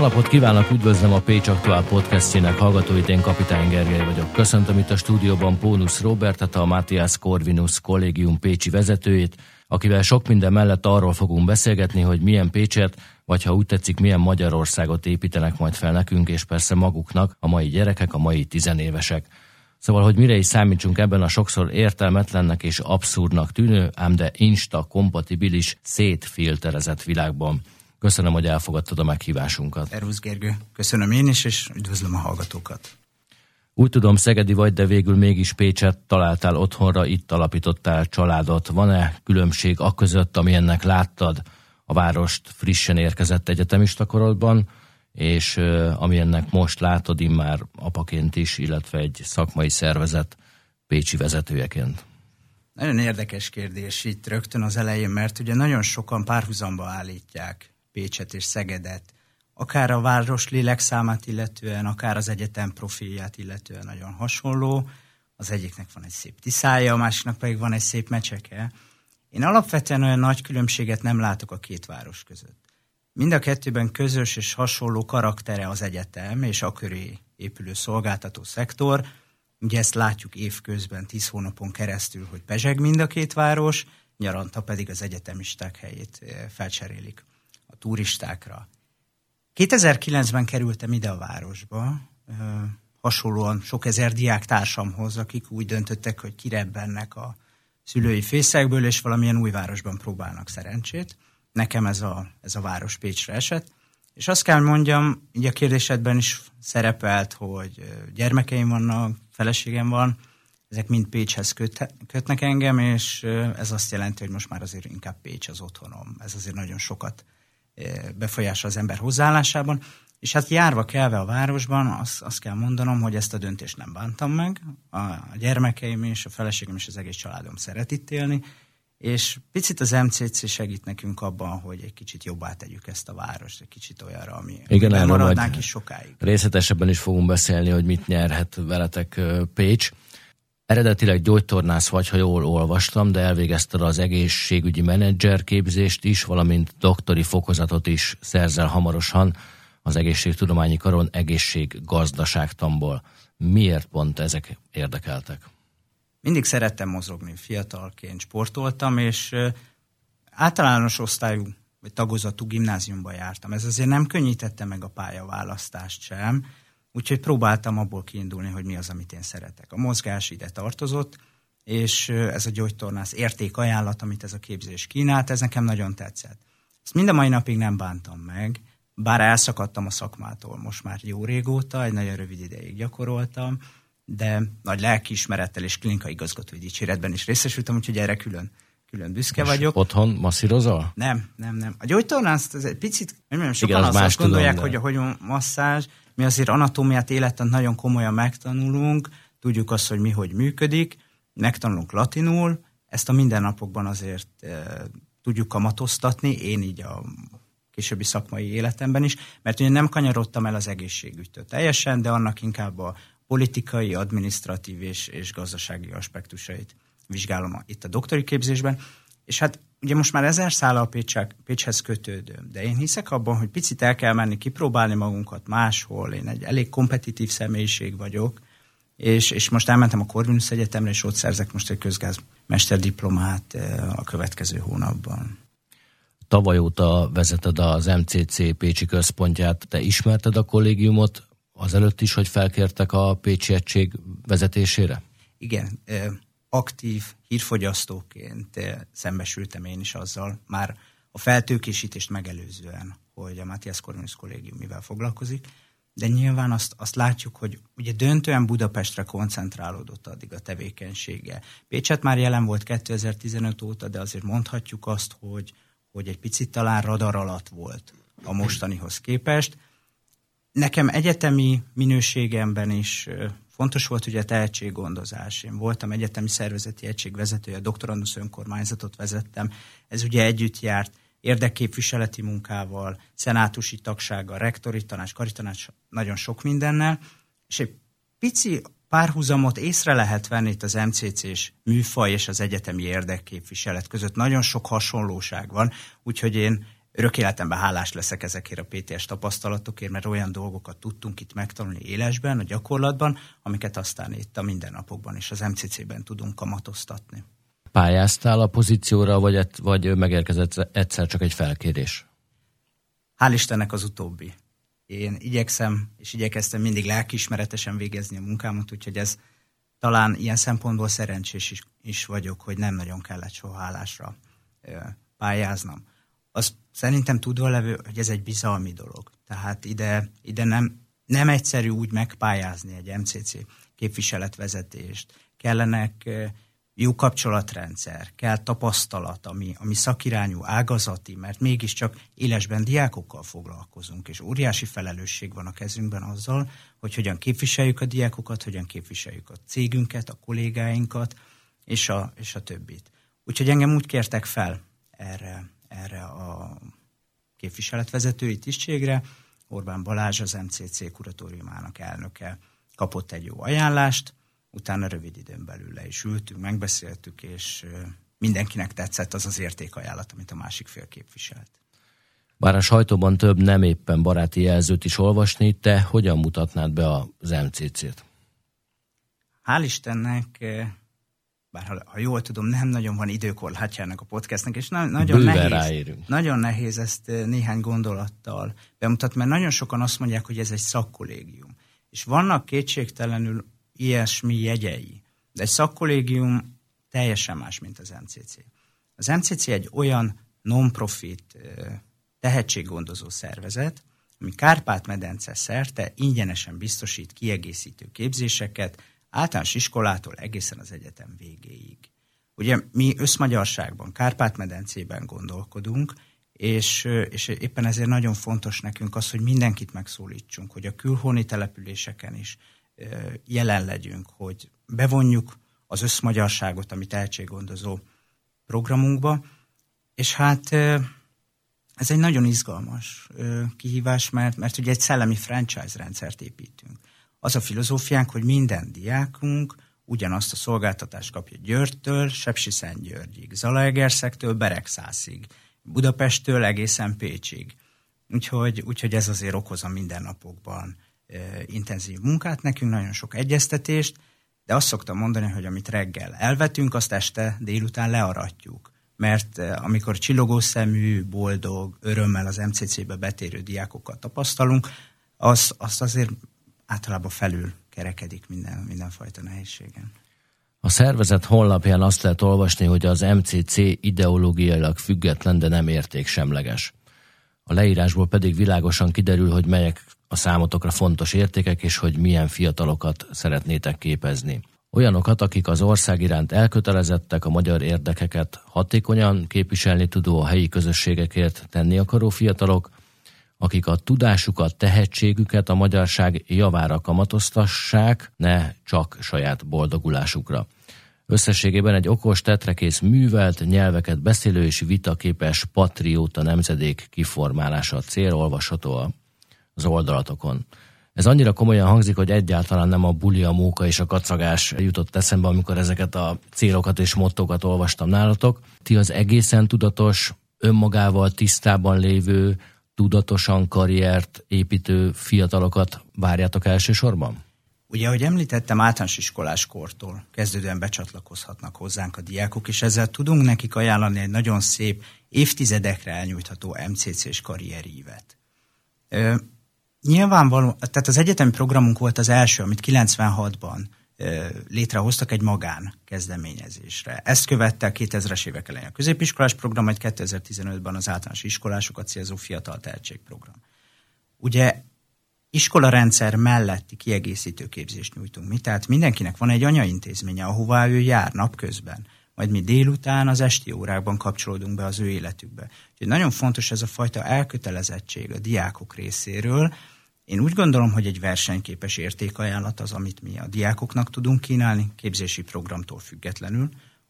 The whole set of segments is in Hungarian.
Napot kívánok, üdvözlöm a Pécs Aktuál podcastjének hallgatóit, én Kapitány Gergely vagyok. Köszöntöm itt a stúdióban Pónusz Robertet, a Matthias Corvinus kollégium Pécsi vezetőjét, akivel sok minden mellett arról fogunk beszélgetni, hogy milyen Pécset, vagy ha úgy tetszik, milyen Magyarországot építenek majd fel nekünk, és persze maguknak a mai gyerekek, a mai tizenévesek. Szóval, hogy mire is számítsunk ebben a sokszor értelmetlennek és abszurdnak tűnő, ám de insta-kompatibilis, szétfilterezett világban. Köszönöm, hogy elfogadtad a meghívásunkat. Erősz Gergő, köszönöm én is, és üdvözlöm a hallgatókat. Úgy tudom, Szegedi vagy, de végül mégis Pécset találtál otthonra, itt alapítottál családot. Van-e különbség a között, ami ennek láttad a várost frissen érkezett egyetemista korodban, és ami ennek most látod immár apaként is, illetve egy szakmai szervezet pécsi vezetőjeként? Nagyon érdekes kérdés itt rögtön az elején, mert ugye nagyon sokan párhuzamba állítják Pécset és Szegedet, akár a város lélekszámát illetően, akár az egyetem profilját illetően nagyon hasonló. Az egyiknek van egy szép tiszája, a másiknak pedig van egy szép mecseke. Én alapvetően olyan nagy különbséget nem látok a két város között. Mind a kettőben közös és hasonló karaktere az egyetem és a köré épülő szolgáltató szektor. Ugye ezt látjuk évközben, tíz hónapon keresztül, hogy pezseg mind a két város, nyaranta pedig az egyetemisták helyét eh, felcserélik a turistákra. 2009-ben kerültem ide a városba, hasonlóan sok ezer diák társamhoz, akik úgy döntöttek, hogy kirebbennek a szülői fészekből, és valamilyen új városban próbálnak szerencsét. Nekem ez a, ez a város Pécsre esett. És azt kell mondjam, így a kérdésedben is szerepelt, hogy gyermekeim vannak, feleségem van, ezek mind Pécshez köt, kötnek engem, és ez azt jelenti, hogy most már azért inkább Pécs az otthonom. Ez azért nagyon sokat befolyásol az ember hozzáállásában. És hát járva kelve a városban, azt, azt kell mondanom, hogy ezt a döntést nem bántam meg. A, gyermekeim és a feleségem és az egész családom szeret itt élni, és picit az MCC segít nekünk abban, hogy egy kicsit jobbá tegyük ezt a várost, egy kicsit olyanra, ami Igen, maradnánk is sokáig. Részletesebben is fogunk beszélni, hogy mit nyerhet veletek Pécs. Eredetileg gyógytornász vagy, ha jól olvastam, de elvégezted az egészségügyi menedzser képzést is, valamint doktori fokozatot is szerzel hamarosan az egészségtudományi karon egészséggazdaságtamból. Miért pont ezek érdekeltek? Mindig szerettem mozogni, fiatalként sportoltam, és általános osztályú vagy tagozatú gimnáziumba jártam. Ez azért nem könnyítette meg a pályaválasztást sem, Úgyhogy próbáltam abból kiindulni, hogy mi az, amit én szeretek. A mozgás ide tartozott, és ez a gyógytornász értékajánlat, amit ez a képzés kínált, ez nekem nagyon tetszett. Ezt mind a mai napig nem bántam meg, bár elszakadtam a szakmától most már jó régóta, egy nagyon rövid ideig gyakoroltam, de nagy lelkiismerettel és klinikai igazgatói dicséretben is részesültem, úgyhogy erre külön, külön büszke Most vagyok. otthon masszírozol? Nem, nem, nem. A gyógytornász, ez egy picit, nem, sokan Igen, az azt gondolják, tudom, de... hogy a hogy masszázs, mi azért anatómiát életben nagyon komolyan megtanulunk, tudjuk azt, hogy mi hogy működik, megtanulunk latinul, ezt a mindennapokban azért e, tudjuk kamatoztatni, én így a későbbi szakmai életemben is, mert ugye nem kanyarodtam el az egészségügytől teljesen, de annak inkább a politikai, administratív és, és gazdasági aspektusait vizsgálom itt a doktori képzésben, és hát ugye most már ezer szála a Pécsek, Pécshez kötődöm, de én hiszek abban, hogy picit el kell menni, kipróbálni magunkat máshol. Én egy elég kompetitív személyiség vagyok, és, és most elmentem a Corvinus Egyetemre, és ott szerzek most egy közgázmester diplomát eh, a következő hónapban. Tavaly óta vezeted az MCC Pécsi központját. Te ismerted a kollégiumot azelőtt is, hogy felkértek a Pécsi egység vezetésére? Igen, eh, aktív hírfogyasztóként eh, szembesültem én is azzal, már a feltőkésítést megelőzően, hogy a Matthias Corvinus kollégium mivel foglalkozik, de nyilván azt, azt látjuk, hogy ugye döntően Budapestre koncentrálódott addig a tevékenysége. Pécset már jelen volt 2015 óta, de azért mondhatjuk azt, hogy, hogy egy picit talán radar alatt volt a mostanihoz képest. Nekem egyetemi minőségemben is eh, Fontos volt ugye a tehetséggondozás. Én voltam egyetemi szervezeti egység vezetője, doktorandusz önkormányzatot vezettem. Ez ugye együtt járt érdekképviseleti munkával, szenátusi tagsággal, rektori tanács, karitanács, nagyon sok mindennel, és egy pici párhuzamot észre lehet venni itt az MCC-s műfaj és az egyetemi érdekképviselet között. Nagyon sok hasonlóság van, úgyhogy én örök életemben hálás leszek ezekért a PTS tapasztalatokért, mert olyan dolgokat tudtunk itt megtanulni élesben, a gyakorlatban, amiket aztán itt a mindennapokban és az MCC-ben tudunk kamatoztatni. Pályáztál a pozícióra, vagy, vagy megérkezett egyszer csak egy felkérés? Hál' Istennek az utóbbi. Én igyekszem, és igyekeztem mindig lelkiismeretesen végezni a munkámat, úgyhogy ez talán ilyen szempontból szerencsés is, is vagyok, hogy nem nagyon kellett soha állásra pályáznom. Az szerintem tudva levő, hogy ez egy bizalmi dolog. Tehát ide, ide nem, nem egyszerű úgy megpályázni egy MCC képviseletvezetést. Kellenek jó kapcsolatrendszer, kell tapasztalat, ami, ami szakirányú, ágazati, mert mégiscsak élesben diákokkal foglalkozunk, és óriási felelősség van a kezünkben azzal, hogy hogyan képviseljük a diákokat, hogyan képviseljük a cégünket, a kollégáinkat, és a, és a többit. Úgyhogy engem úgy kértek fel erre, erre a képviseletvezetői tisztségre. Orbán Balázs, az MCC kuratóriumának elnöke kapott egy jó ajánlást, utána rövid időn belül le is ültünk, megbeszéltük, és mindenkinek tetszett az az értékajánlat, amit a másik fél képviselt. Bár a sajtóban több nem éppen baráti jelzőt is olvasni, te hogyan mutatnád be az MCC-t? Hál' Istennek, bár ha, ha jól tudom, nem nagyon van időkorlátja ennek a podcastnek, és na, nagyon, nehéz, ráérünk. nagyon nehéz ezt néhány gondolattal bemutatni, mert nagyon sokan azt mondják, hogy ez egy szakkollégium. És vannak kétségtelenül ilyesmi jegyei. De egy szakkollégium teljesen más, mint az MCC. Az MCC egy olyan non-profit tehetséggondozó szervezet, ami Kárpát-medence szerte ingyenesen biztosít kiegészítő képzéseket általános iskolától egészen az egyetem végéig. Ugye mi összmagyarságban, Kárpát-medencében gondolkodunk, és, és éppen ezért nagyon fontos nekünk az, hogy mindenkit megszólítsunk, hogy a külhoni településeken is jelen legyünk, hogy bevonjuk az összmagyarságot a mi tehetséggondozó programunkba, és hát ez egy nagyon izgalmas kihívás, mert, mert ugye egy szellemi franchise rendszert építünk. Az a filozófiánk, hogy minden diákunk ugyanazt a szolgáltatást kapja Győrtől, Sepsiszentgyörgyig, Zalaegerszektől Beregszászig, Budapesttől egészen Pécsig. Úgyhogy, úgyhogy ez azért okoz a mindennapokban intenzív munkát nekünk, nagyon sok egyeztetést, de azt szoktam mondani, hogy amit reggel elvetünk, azt este délután learatjuk. Mert amikor csillogó szemű, boldog, örömmel az MCC-be betérő diákokat tapasztalunk, az, az azért általában felül kerekedik minden, mindenfajta nehézségen. A szervezet honlapján azt lehet olvasni, hogy az MCC ideológiailag független, de nem értéksemleges. A leírásból pedig világosan kiderül, hogy melyek a számotokra fontos értékek, és hogy milyen fiatalokat szeretnétek képezni. Olyanokat, akik az ország iránt elkötelezettek, a magyar érdekeket hatékonyan képviselni tudó a helyi közösségekért tenni akaró fiatalok, akik a tudásukat, tehetségüket a magyarság javára kamatoztassák, ne csak saját boldogulásukra. Összességében egy okos, tetrekész, művelt, nyelveket beszélő és vitaképes patrióta nemzedék kiformálása a cél olvasható az oldalatokon. Ez annyira komolyan hangzik, hogy egyáltalán nem a buli, a móka és a kacagás jutott eszembe, amikor ezeket a célokat és mottokat olvastam nálatok. Ti az egészen tudatos, önmagával tisztában lévő, tudatosan karriert építő fiatalokat várjátok elsősorban? Ugye, ahogy említettem, általános iskolás kortól kezdődően becsatlakozhatnak hozzánk a diákok, és ezzel tudunk nekik ajánlani egy nagyon szép, évtizedekre elnyújtható MCC-s karrierívet. Nyilvánvaló, tehát az egyetemi programunk volt az első, amit 96-ban létrehoztak egy magán kezdeményezésre. Ezt követte a 2000-es évek elején a középiskolás program, majd 2015-ben az általános iskolásokat célzó fiatal tehetségprogram. Ugye iskolarendszer melletti kiegészítő képzést nyújtunk mi, tehát mindenkinek van egy anyaintézménye, ahová ő jár napközben, majd mi délután az esti órákban kapcsolódunk be az ő életükbe. Úgyhogy nagyon fontos ez a fajta elkötelezettség a diákok részéről, én úgy gondolom, hogy egy versenyképes értékajánlat az, amit mi a diákoknak tudunk kínálni, képzési programtól függetlenül.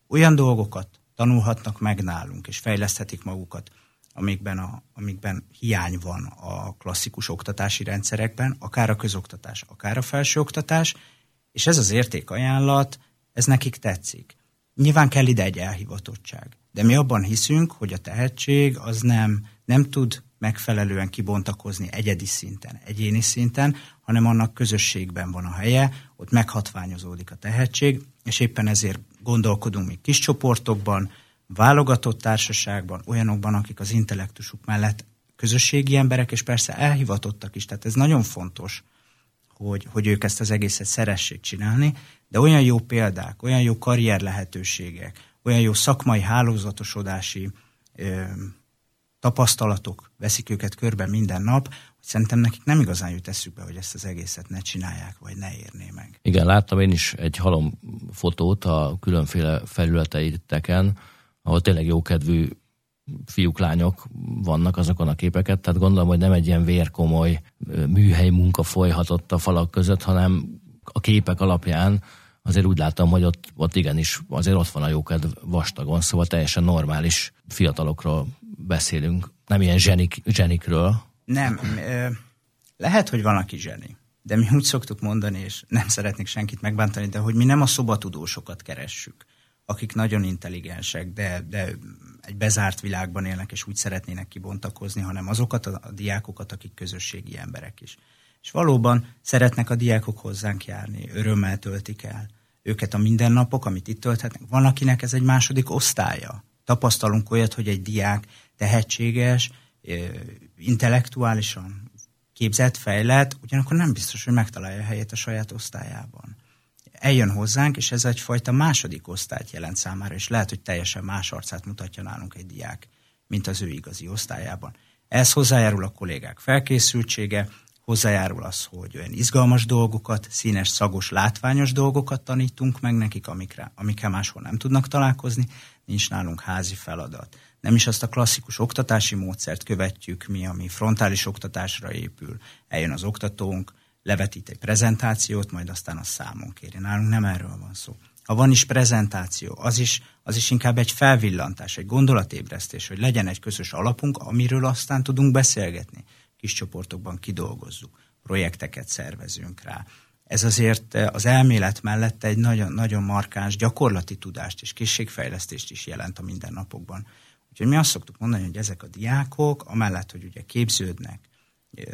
Olyan dolgokat tanulhatnak meg nálunk, és fejleszthetik magukat, amikben, a, amikben hiány van a klasszikus oktatási rendszerekben, akár a közoktatás, akár a felsőoktatás, és ez az értékajánlat, ez nekik tetszik. Nyilván kell ide egy elhivatottság, de mi abban hiszünk, hogy a tehetség az nem, nem tud megfelelően kibontakozni egyedi szinten, egyéni szinten, hanem annak közösségben van a helye, ott meghatványozódik a tehetség, és éppen ezért gondolkodunk mi kis csoportokban, válogatott társaságban, olyanokban, akik az intellektusuk mellett közösségi emberek, és persze elhivatottak is. Tehát ez nagyon fontos, hogy, hogy ők ezt az egészet szeressék csinálni, de olyan jó példák, olyan jó karrier lehetőségek, olyan jó szakmai hálózatosodási tapasztalatok veszik őket körbe minden nap, hogy szerintem nekik nem igazán jut eszükbe, hogy ezt az egészet ne csinálják, vagy ne érné meg. Igen, láttam én is egy halom fotót a különféle felületeiteken, ahol tényleg jókedvű fiúk, lányok vannak azokon a képeket, tehát gondolom, hogy nem egy ilyen vérkomoly műhely munka folyhatott a falak között, hanem a képek alapján azért úgy láttam, hogy ott, ott igenis azért ott van a jókedv vastagon, szóval teljesen normális fiatalokról beszélünk, nem ilyen zsenik, zsenikről. Nem, lehet, hogy van, aki zseni, de mi úgy szoktuk mondani, és nem szeretnék senkit megbántani, de hogy mi nem a szobatudósokat keressük, akik nagyon intelligensek, de, de egy bezárt világban élnek, és úgy szeretnének kibontakozni, hanem azokat a, diákokat, akik közösségi emberek is. És valóban szeretnek a diákok hozzánk járni, örömmel töltik el őket a mindennapok, amit itt tölthetnek. Van, akinek ez egy második osztálya. Tapasztalunk olyat, hogy egy diák tehetséges, intellektuálisan képzett, fejlett, ugyanakkor nem biztos, hogy megtalálja a helyét a saját osztályában. Eljön hozzánk, és ez egyfajta második osztályt jelent számára, és lehet, hogy teljesen más arcát mutatja nálunk egy diák, mint az ő igazi osztályában. Ez hozzájárul a kollégák felkészültsége, hozzájárul az, hogy olyan izgalmas dolgokat, színes, szagos, látványos dolgokat tanítunk meg nekik, amikre, amikkel máshol nem tudnak találkozni, nincs nálunk házi feladat. Nem is azt a klasszikus oktatási módszert követjük mi, ami frontális oktatásra épül. Eljön az oktatónk, levetít egy prezentációt, majd aztán a számon kéri. Nálunk nem erről van szó. Ha van is prezentáció, az is, az is inkább egy felvillantás, egy gondolatébresztés, hogy legyen egy közös alapunk, amiről aztán tudunk beszélgetni kis csoportokban kidolgozzuk, projekteket szervezünk rá. Ez azért eh, az elmélet mellett egy nagyon, nagyon markáns gyakorlati tudást és készségfejlesztést is jelent a mindennapokban. Úgyhogy mi azt szoktuk mondani, hogy ezek a diákok, amellett, hogy ugye képződnek,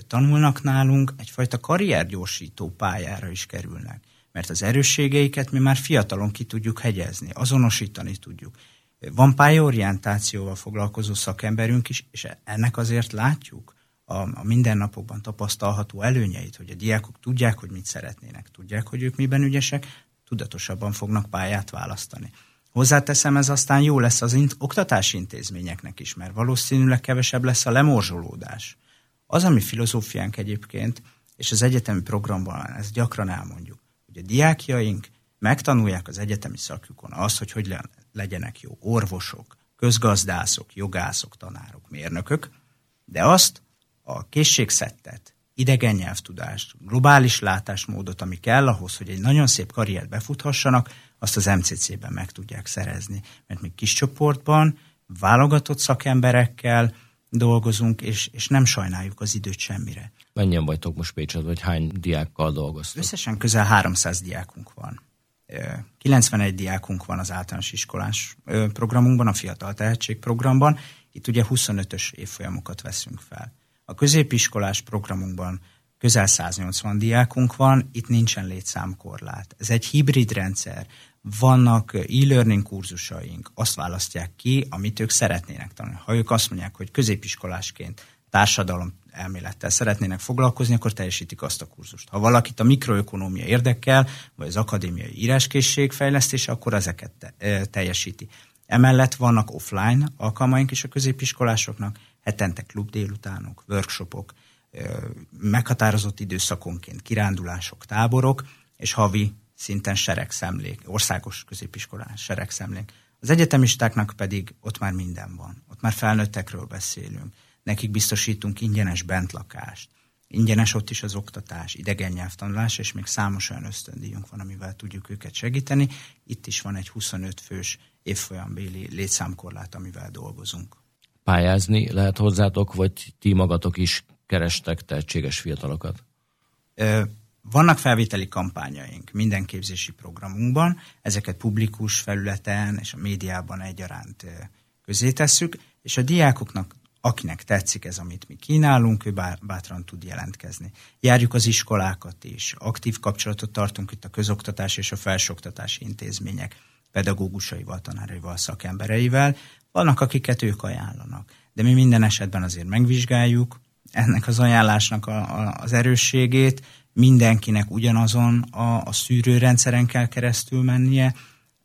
tanulnak nálunk, egyfajta karriergyorsító pályára is kerülnek. Mert az erősségeiket mi már fiatalon ki tudjuk hegyezni, azonosítani tudjuk. Van pályaorientációval foglalkozó szakemberünk is, és ennek azért látjuk, a, a mindennapokban tapasztalható előnyeit, hogy a diákok tudják, hogy mit szeretnének, tudják, hogy ők miben ügyesek, tudatosabban fognak pályát választani. Hozzáteszem, ez aztán jó lesz az int- oktatási intézményeknek is, mert valószínűleg kevesebb lesz a lemorzsolódás. Az, ami filozófiánk egyébként, és az egyetemi programban ezt gyakran elmondjuk, hogy a diákjaink megtanulják az egyetemi szakjukon azt, hogy hogy legyenek jó orvosok, közgazdászok, jogászok, tanárok, mérnökök, de azt, a készségszettet, idegen nyelvtudást, globális látásmódot, ami kell ahhoz, hogy egy nagyon szép karriert befuthassanak, azt az MCC-ben meg tudják szerezni. Mert mi kis csoportban, válogatott szakemberekkel dolgozunk, és, és nem sajnáljuk az időt semmire. Mennyien vagytok most Pécset, vagy hány diákkal dolgoztok? Összesen közel 300 diákunk van. 91 diákunk van az általános iskolás programunkban, a Fiatal Tehetség programban. Itt ugye 25-ös évfolyamokat veszünk fel. A középiskolás programunkban közel 180 diákunk van, itt nincsen létszámkorlát. Ez egy hibrid rendszer. Vannak e-learning kurzusaink, azt választják ki, amit ők szeretnének tanulni. Ha ők azt mondják, hogy középiskolásként társadalom elmélettel szeretnének foglalkozni, akkor teljesítik azt a kurzust. Ha valakit a mikroökonómia érdekel, vagy az akadémiai íráskészség fejlesztése, akkor ezeket te, e, teljesíti. Emellett vannak offline alkalmaink is a középiskolásoknak, hetente klub délutánok, workshopok, meghatározott időszakonként kirándulások, táborok, és havi szinten seregszemlék, országos középiskolás seregszemlék. Az egyetemistáknak pedig ott már minden van. Ott már felnőttekről beszélünk. Nekik biztosítunk ingyenes bentlakást. Ingyenes ott is az oktatás, idegen nyelvtanulás, és még számos olyan ösztöndíjunk van, amivel tudjuk őket segíteni. Itt is van egy 25 fős évfolyambéli létszámkorlát, amivel dolgozunk pályázni lehet hozzátok, vagy ti magatok is kerestek tehetséges fiatalokat? Vannak felvételi kampányaink minden képzési programunkban, ezeket publikus felületen és a médiában egyaránt közé tesszük, és a diákoknak akinek tetszik ez, amit mi kínálunk, ő bátran tud jelentkezni. Járjuk az iskolákat is, aktív kapcsolatot tartunk itt a közoktatás és a felsőoktatási intézmények pedagógusaival, tanáraival, szakembereivel. Vannak, akiket ők ajánlanak. De mi minden esetben azért megvizsgáljuk ennek az ajánlásnak a, a, az erősségét, mindenkinek ugyanazon a, a szűrőrendszeren kell keresztül mennie,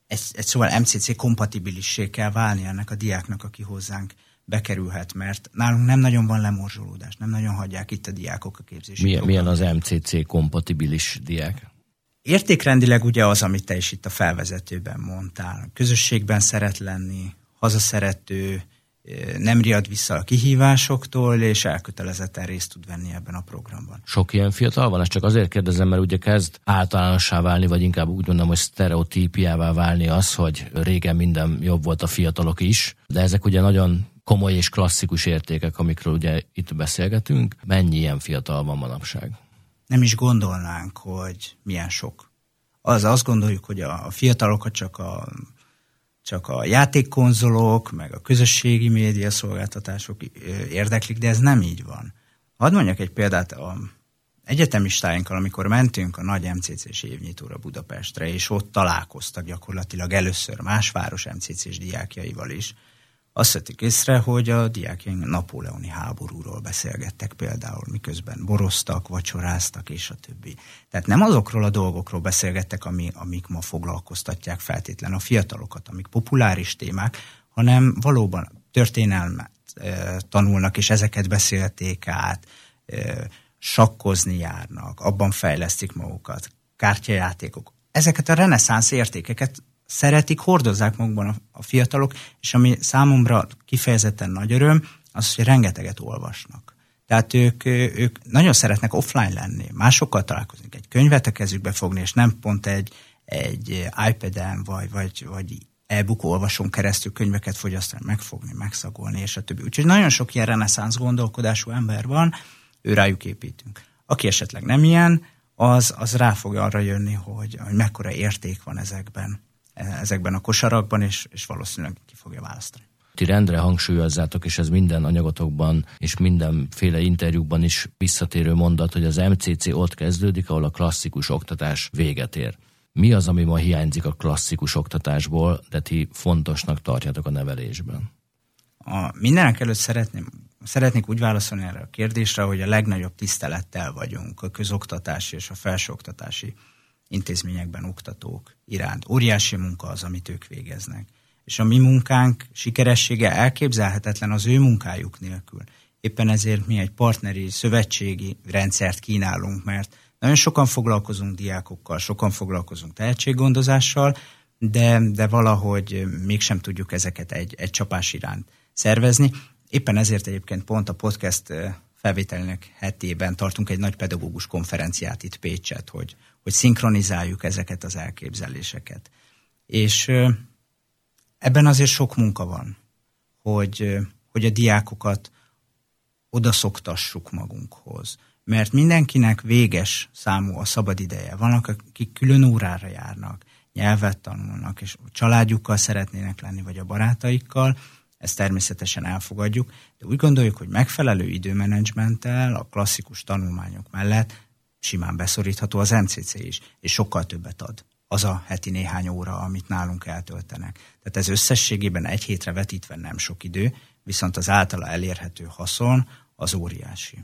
egy, egy szóval MCC kompatibilissé kell válni ennek a diáknak, aki hozzánk bekerülhet, mert nálunk nem nagyon van lemorzsolódás, nem nagyon hagyják itt a diákok a képzési milyen, milyen az MCC kompatibilis diák? Értékrendileg ugye az, amit te is itt a felvezetőben mondtál. Közösségben szeret lenni, hazaszerető, nem riad vissza a kihívásoktól, és elkötelezetten részt tud venni ebben a programban. Sok ilyen fiatal van? Ezt csak azért kérdezem, mert ugye kezd általánossá válni, vagy inkább úgy mondom, hogy sztereotípiává válni az, hogy régen minden jobb volt a fiatalok is, de ezek ugye nagyon komoly és klasszikus értékek, amikről ugye itt beszélgetünk. Mennyi ilyen fiatal van manapság? Nem is gondolnánk, hogy milyen sok. Az azt gondoljuk, hogy a fiatalokat csak a csak a játékkonzolok, meg a közösségi média szolgáltatások érdeklik, de ez nem így van. Hadd mondjak egy példát, a egyetemistáinkkal, amikor mentünk a nagy MCC-s évnyitóra Budapestre, és ott találkoztak gyakorlatilag először más város MCC-s diákjaival is, azt vettük észre, hogy a diákjaink napóleoni háborúról beszélgettek például, miközben boroztak, vacsoráztak, és a többi. Tehát nem azokról a dolgokról beszélgettek, ami, amik ma foglalkoztatják feltétlen a fiatalokat, amik populáris témák, hanem valóban történelmet e, tanulnak, és ezeket beszélték át, e, sakkozni járnak, abban fejlesztik magukat, kártyajátékok. Ezeket a reneszánsz értékeket szeretik, hordozzák magukban a, fiatalok, és ami számomra kifejezetten nagy öröm, az, hogy rengeteget olvasnak. Tehát ők, ők nagyon szeretnek offline lenni, másokkal találkozni, egy könyvet a kezükbe fogni, és nem pont egy, egy iPad-en vagy, vagy, vagy e-book olvasón keresztül könyveket fogyasztani, megfogni, megszagolni, és a többi. Úgyhogy nagyon sok ilyen reneszánsz gondolkodású ember van, ő rájuk építünk. Aki esetleg nem ilyen, az, az rá fog arra jönni, hogy, hogy mekkora érték van ezekben ezekben a kosarakban, és, és valószínűleg ki fogja választani. Ti rendre hangsúlyozzátok, és ez minden anyagotokban és mindenféle interjúkban is visszatérő mondat, hogy az MCC ott kezdődik, ahol a klasszikus oktatás véget ér. Mi az, ami ma hiányzik a klasszikus oktatásból, de ti fontosnak tartjátok a nevelésben? A, mindenek előtt szeretném, szeretnék úgy válaszolni erre a kérdésre, hogy a legnagyobb tisztelettel vagyunk a közoktatási és a felsőoktatási intézményekben oktatók iránt. Óriási munka az, amit ők végeznek. És a mi munkánk sikeressége elképzelhetetlen az ő munkájuk nélkül. Éppen ezért mi egy partneri, szövetségi rendszert kínálunk, mert nagyon sokan foglalkozunk diákokkal, sokan foglalkozunk tehetséggondozással, de, de valahogy mégsem tudjuk ezeket egy, egy csapás iránt szervezni. Éppen ezért egyébként pont a podcast felvételnek hetében tartunk egy nagy pedagógus konferenciát itt Pécset, hogy, hogy szinkronizáljuk ezeket az elképzeléseket. És ebben azért sok munka van, hogy, hogy a diákokat odaszoktassuk magunkhoz. Mert mindenkinek véges számú a szabad ideje. Vannak, akik külön órára járnak, nyelvet tanulnak, és családjukkal szeretnének lenni, vagy a barátaikkal, ezt természetesen elfogadjuk, de úgy gondoljuk, hogy megfelelő időmenedzsmenttel a klasszikus tanulmányok mellett simán beszorítható az MCC is, és sokkal többet ad az a heti néhány óra, amit nálunk eltöltenek. Tehát ez összességében egy hétre vetítve nem sok idő, viszont az általa elérhető haszon az óriási.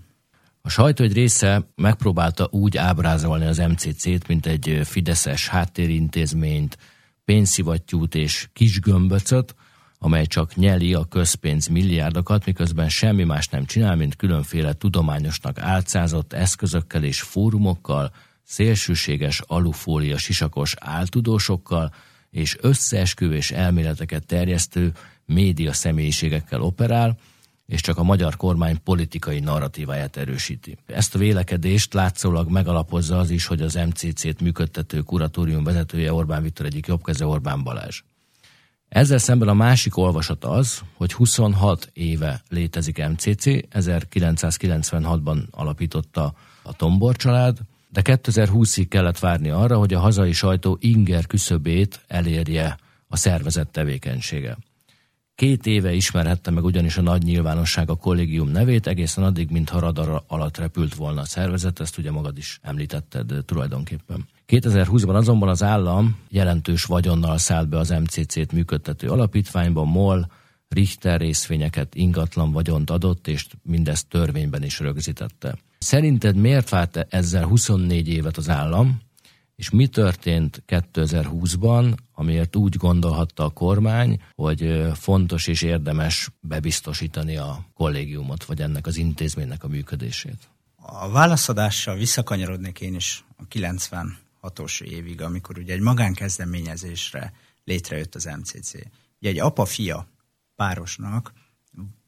A sajtó egy része megpróbálta úgy ábrázolni az MCC-t, mint egy fideszes háttérintézményt, pénzszivattyút és kisgömböcöt, amely csak nyeli a közpénz milliárdokat, miközben semmi más nem csinál, mint különféle tudományosnak álcázott eszközökkel és fórumokkal, szélsőséges alufólia sisakos áltudósokkal és összeesküvés elméleteket terjesztő média személyiségekkel operál, és csak a magyar kormány politikai narratíváját erősíti. Ezt a vélekedést látszólag megalapozza az is, hogy az MCC-t működtető kuratórium vezetője Orbán Viktor egyik jobbkeze Orbán Balázs. Ezzel szemben a másik olvasat az, hogy 26 éve létezik MCC, 1996-ban alapította a Tombor család, de 2020-ig kellett várni arra, hogy a hazai sajtó inger küszöbét elérje a szervezett tevékenysége. Két éve ismerhette meg ugyanis a nagy nyilvánosság a kollégium nevét, egészen addig, mintha radar alatt repült volna a szervezet, ezt ugye magad is említetted tulajdonképpen. 2020-ban azonban az állam jelentős vagyonnal szállt be az MCC-t működtető alapítványba, MOL, Richter részvényeket, ingatlan vagyont adott, és mindezt törvényben is rögzítette. Szerinted miért várt ezzel 24 évet az állam, és mi történt 2020-ban, amiért úgy gondolhatta a kormány, hogy fontos és érdemes bebiztosítani a kollégiumot, vagy ennek az intézménynek a működését? A válaszadással visszakanyarodnék én is a 96-os évig, amikor ugye egy magánkezdeményezésre létrejött az MCC. Ugye egy apa-fia párosnak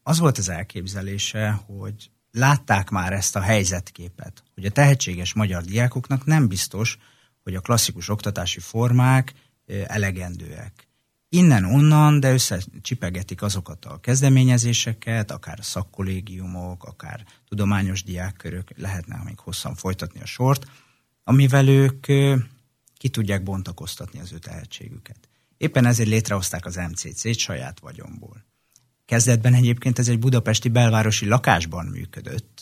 az volt az elképzelése, hogy látták már ezt a helyzetképet, hogy a tehetséges magyar diákoknak nem biztos, hogy a klasszikus oktatási formák elegendőek. Innen-onnan, de összecsipegetik azokat a kezdeményezéseket, akár a szakkollégiumok, akár tudományos diákkörök, lehetne még hosszan folytatni a sort, amivel ők ki tudják bontakoztatni az ő tehetségüket. Éppen ezért létrehozták az MCC-t saját vagyomból. Kezdetben egyébként ez egy budapesti belvárosi lakásban működött,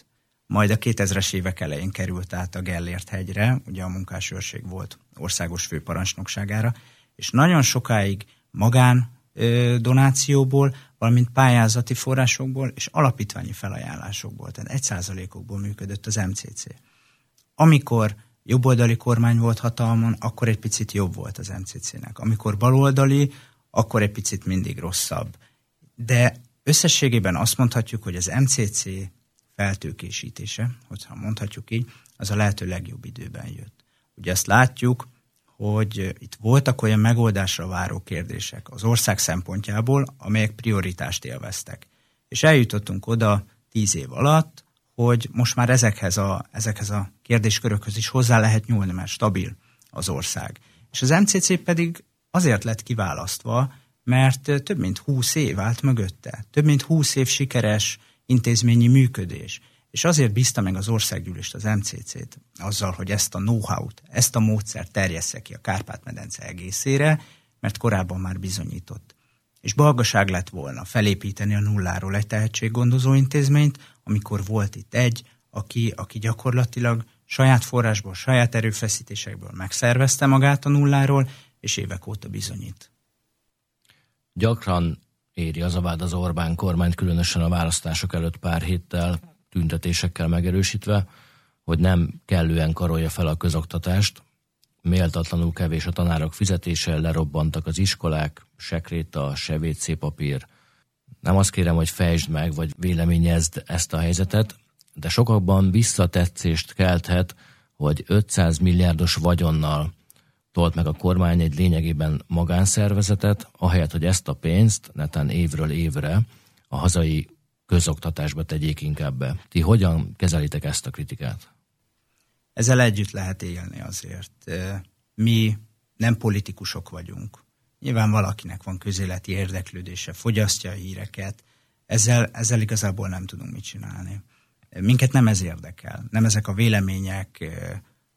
majd a 2000-es évek elején került át a Gellért hegyre, ugye a munkásőrség volt országos főparancsnokságára, és nagyon sokáig magán donációból, valamint pályázati forrásokból és alapítványi felajánlásokból, tehát egy százalékokból működött az MCC. Amikor jobboldali kormány volt hatalmon, akkor egy picit jobb volt az MCC-nek. Amikor baloldali, akkor egy picit mindig rosszabb. De összességében azt mondhatjuk, hogy az MCC feltőkésítése, hogyha mondhatjuk így, az a lehető legjobb időben jött. Ugye azt látjuk, hogy itt voltak olyan megoldásra váró kérdések az ország szempontjából, amelyek prioritást élveztek. És eljutottunk oda tíz év alatt, hogy most már ezekhez a, ezekhez a kérdéskörökhöz is hozzá lehet nyúlni, mert stabil az ország. És az MCC pedig azért lett kiválasztva, mert több mint húsz év állt mögötte. Több mint húsz év sikeres intézményi működés. És azért bízta meg az országgyűlést, az MCC-t azzal, hogy ezt a know-how-t, ezt a módszert terjessze ki a Kárpát-medence egészére, mert korábban már bizonyított. És balgaság lett volna felépíteni a nulláról egy tehetséggondozó intézményt, amikor volt itt egy, aki, aki gyakorlatilag saját forrásból, saját erőfeszítésekből megszervezte magát a nulláról, és évek óta bizonyít. Gyakran éri az a vád az Orbán kormányt, különösen a választások előtt pár héttel tüntetésekkel megerősítve, hogy nem kellően karolja fel a közoktatást, méltatlanul kevés a tanárok fizetése, lerobbantak az iskolák, se WC papír. Nem azt kérem, hogy fejtsd meg, vagy véleményezd ezt a helyzetet, de sokakban visszatetszést kelthet, hogy 500 milliárdos vagyonnal tolt meg a kormány egy lényegében magánszervezetet, ahelyett, hogy ezt a pénzt netán évről évre a hazai közoktatásba tegyék inkább be. Ti hogyan kezelitek ezt a kritikát? Ezzel együtt lehet élni azért. Mi nem politikusok vagyunk. Nyilván valakinek van közéleti érdeklődése, fogyasztja a híreket, ezzel, ezzel igazából nem tudunk mit csinálni. Minket nem ez érdekel, nem ezek a vélemények,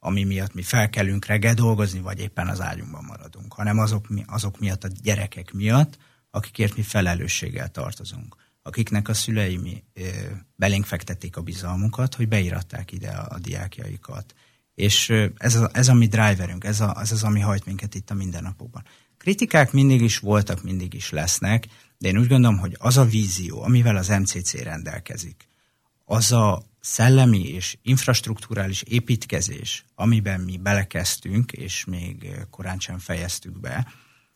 ami miatt mi felkelünk reggel dolgozni, vagy éppen az ágyunkban maradunk, hanem azok, azok miatt a gyerekek miatt, akikért mi felelősséggel tartozunk, akiknek a szülei mi, ö, belénk fektették a bizalmukat, hogy beiratták ide a, a diákjaikat. És ö, ez, a, ez a mi driverünk, ez, a, ez az, ami hajt minket itt a mindennapokban. Kritikák mindig is voltak, mindig is lesznek, de én úgy gondolom, hogy az a vízió, amivel az MCC rendelkezik, az a szellemi és infrastruktúrális építkezés, amiben mi belekezdtünk, és még korán sem fejeztük be,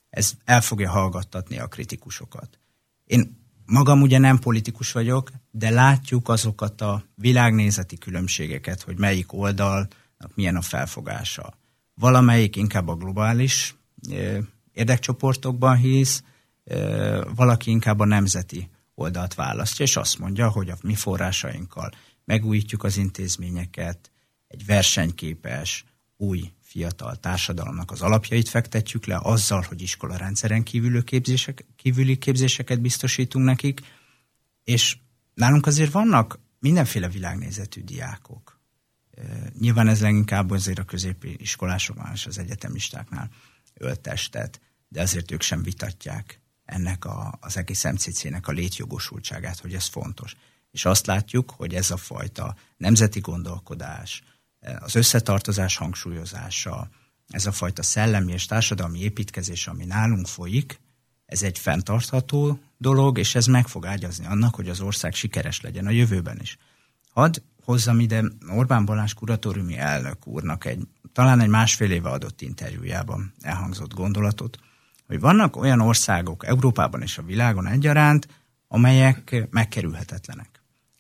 ez el fogja hallgattatni a kritikusokat. Én magam ugye nem politikus vagyok, de látjuk azokat a világnézeti különbségeket, hogy melyik oldalnak milyen a felfogása. Valamelyik inkább a globális érdekcsoportokban hisz, valaki inkább a nemzeti oldalt választja, és azt mondja, hogy a mi forrásainkkal megújítjuk az intézményeket, egy versenyképes, új, fiatal társadalomnak az alapjait fektetjük le, azzal, hogy iskola rendszeren kívüli, képzések, kívüli képzéseket biztosítunk nekik, és nálunk azért vannak mindenféle világnézetű diákok. Nyilván ez leginkább azért a középiskolásoknál és az egyetemistáknál öltestet, de azért ők sem vitatják ennek a, az egész MCC-nek a létjogosultságát, hogy ez fontos. És azt látjuk, hogy ez a fajta nemzeti gondolkodás, az összetartozás hangsúlyozása, ez a fajta szellemi és társadalmi építkezés, ami nálunk folyik, ez egy fenntartható dolog, és ez meg fog ágyazni annak, hogy az ország sikeres legyen a jövőben is. Hadd hozzam ide Orbán Balázs kuratóriumi elnök úrnak egy, talán egy másfél éve adott interjújában elhangzott gondolatot, hogy vannak olyan országok Európában és a világon egyaránt, amelyek megkerülhetetlenek,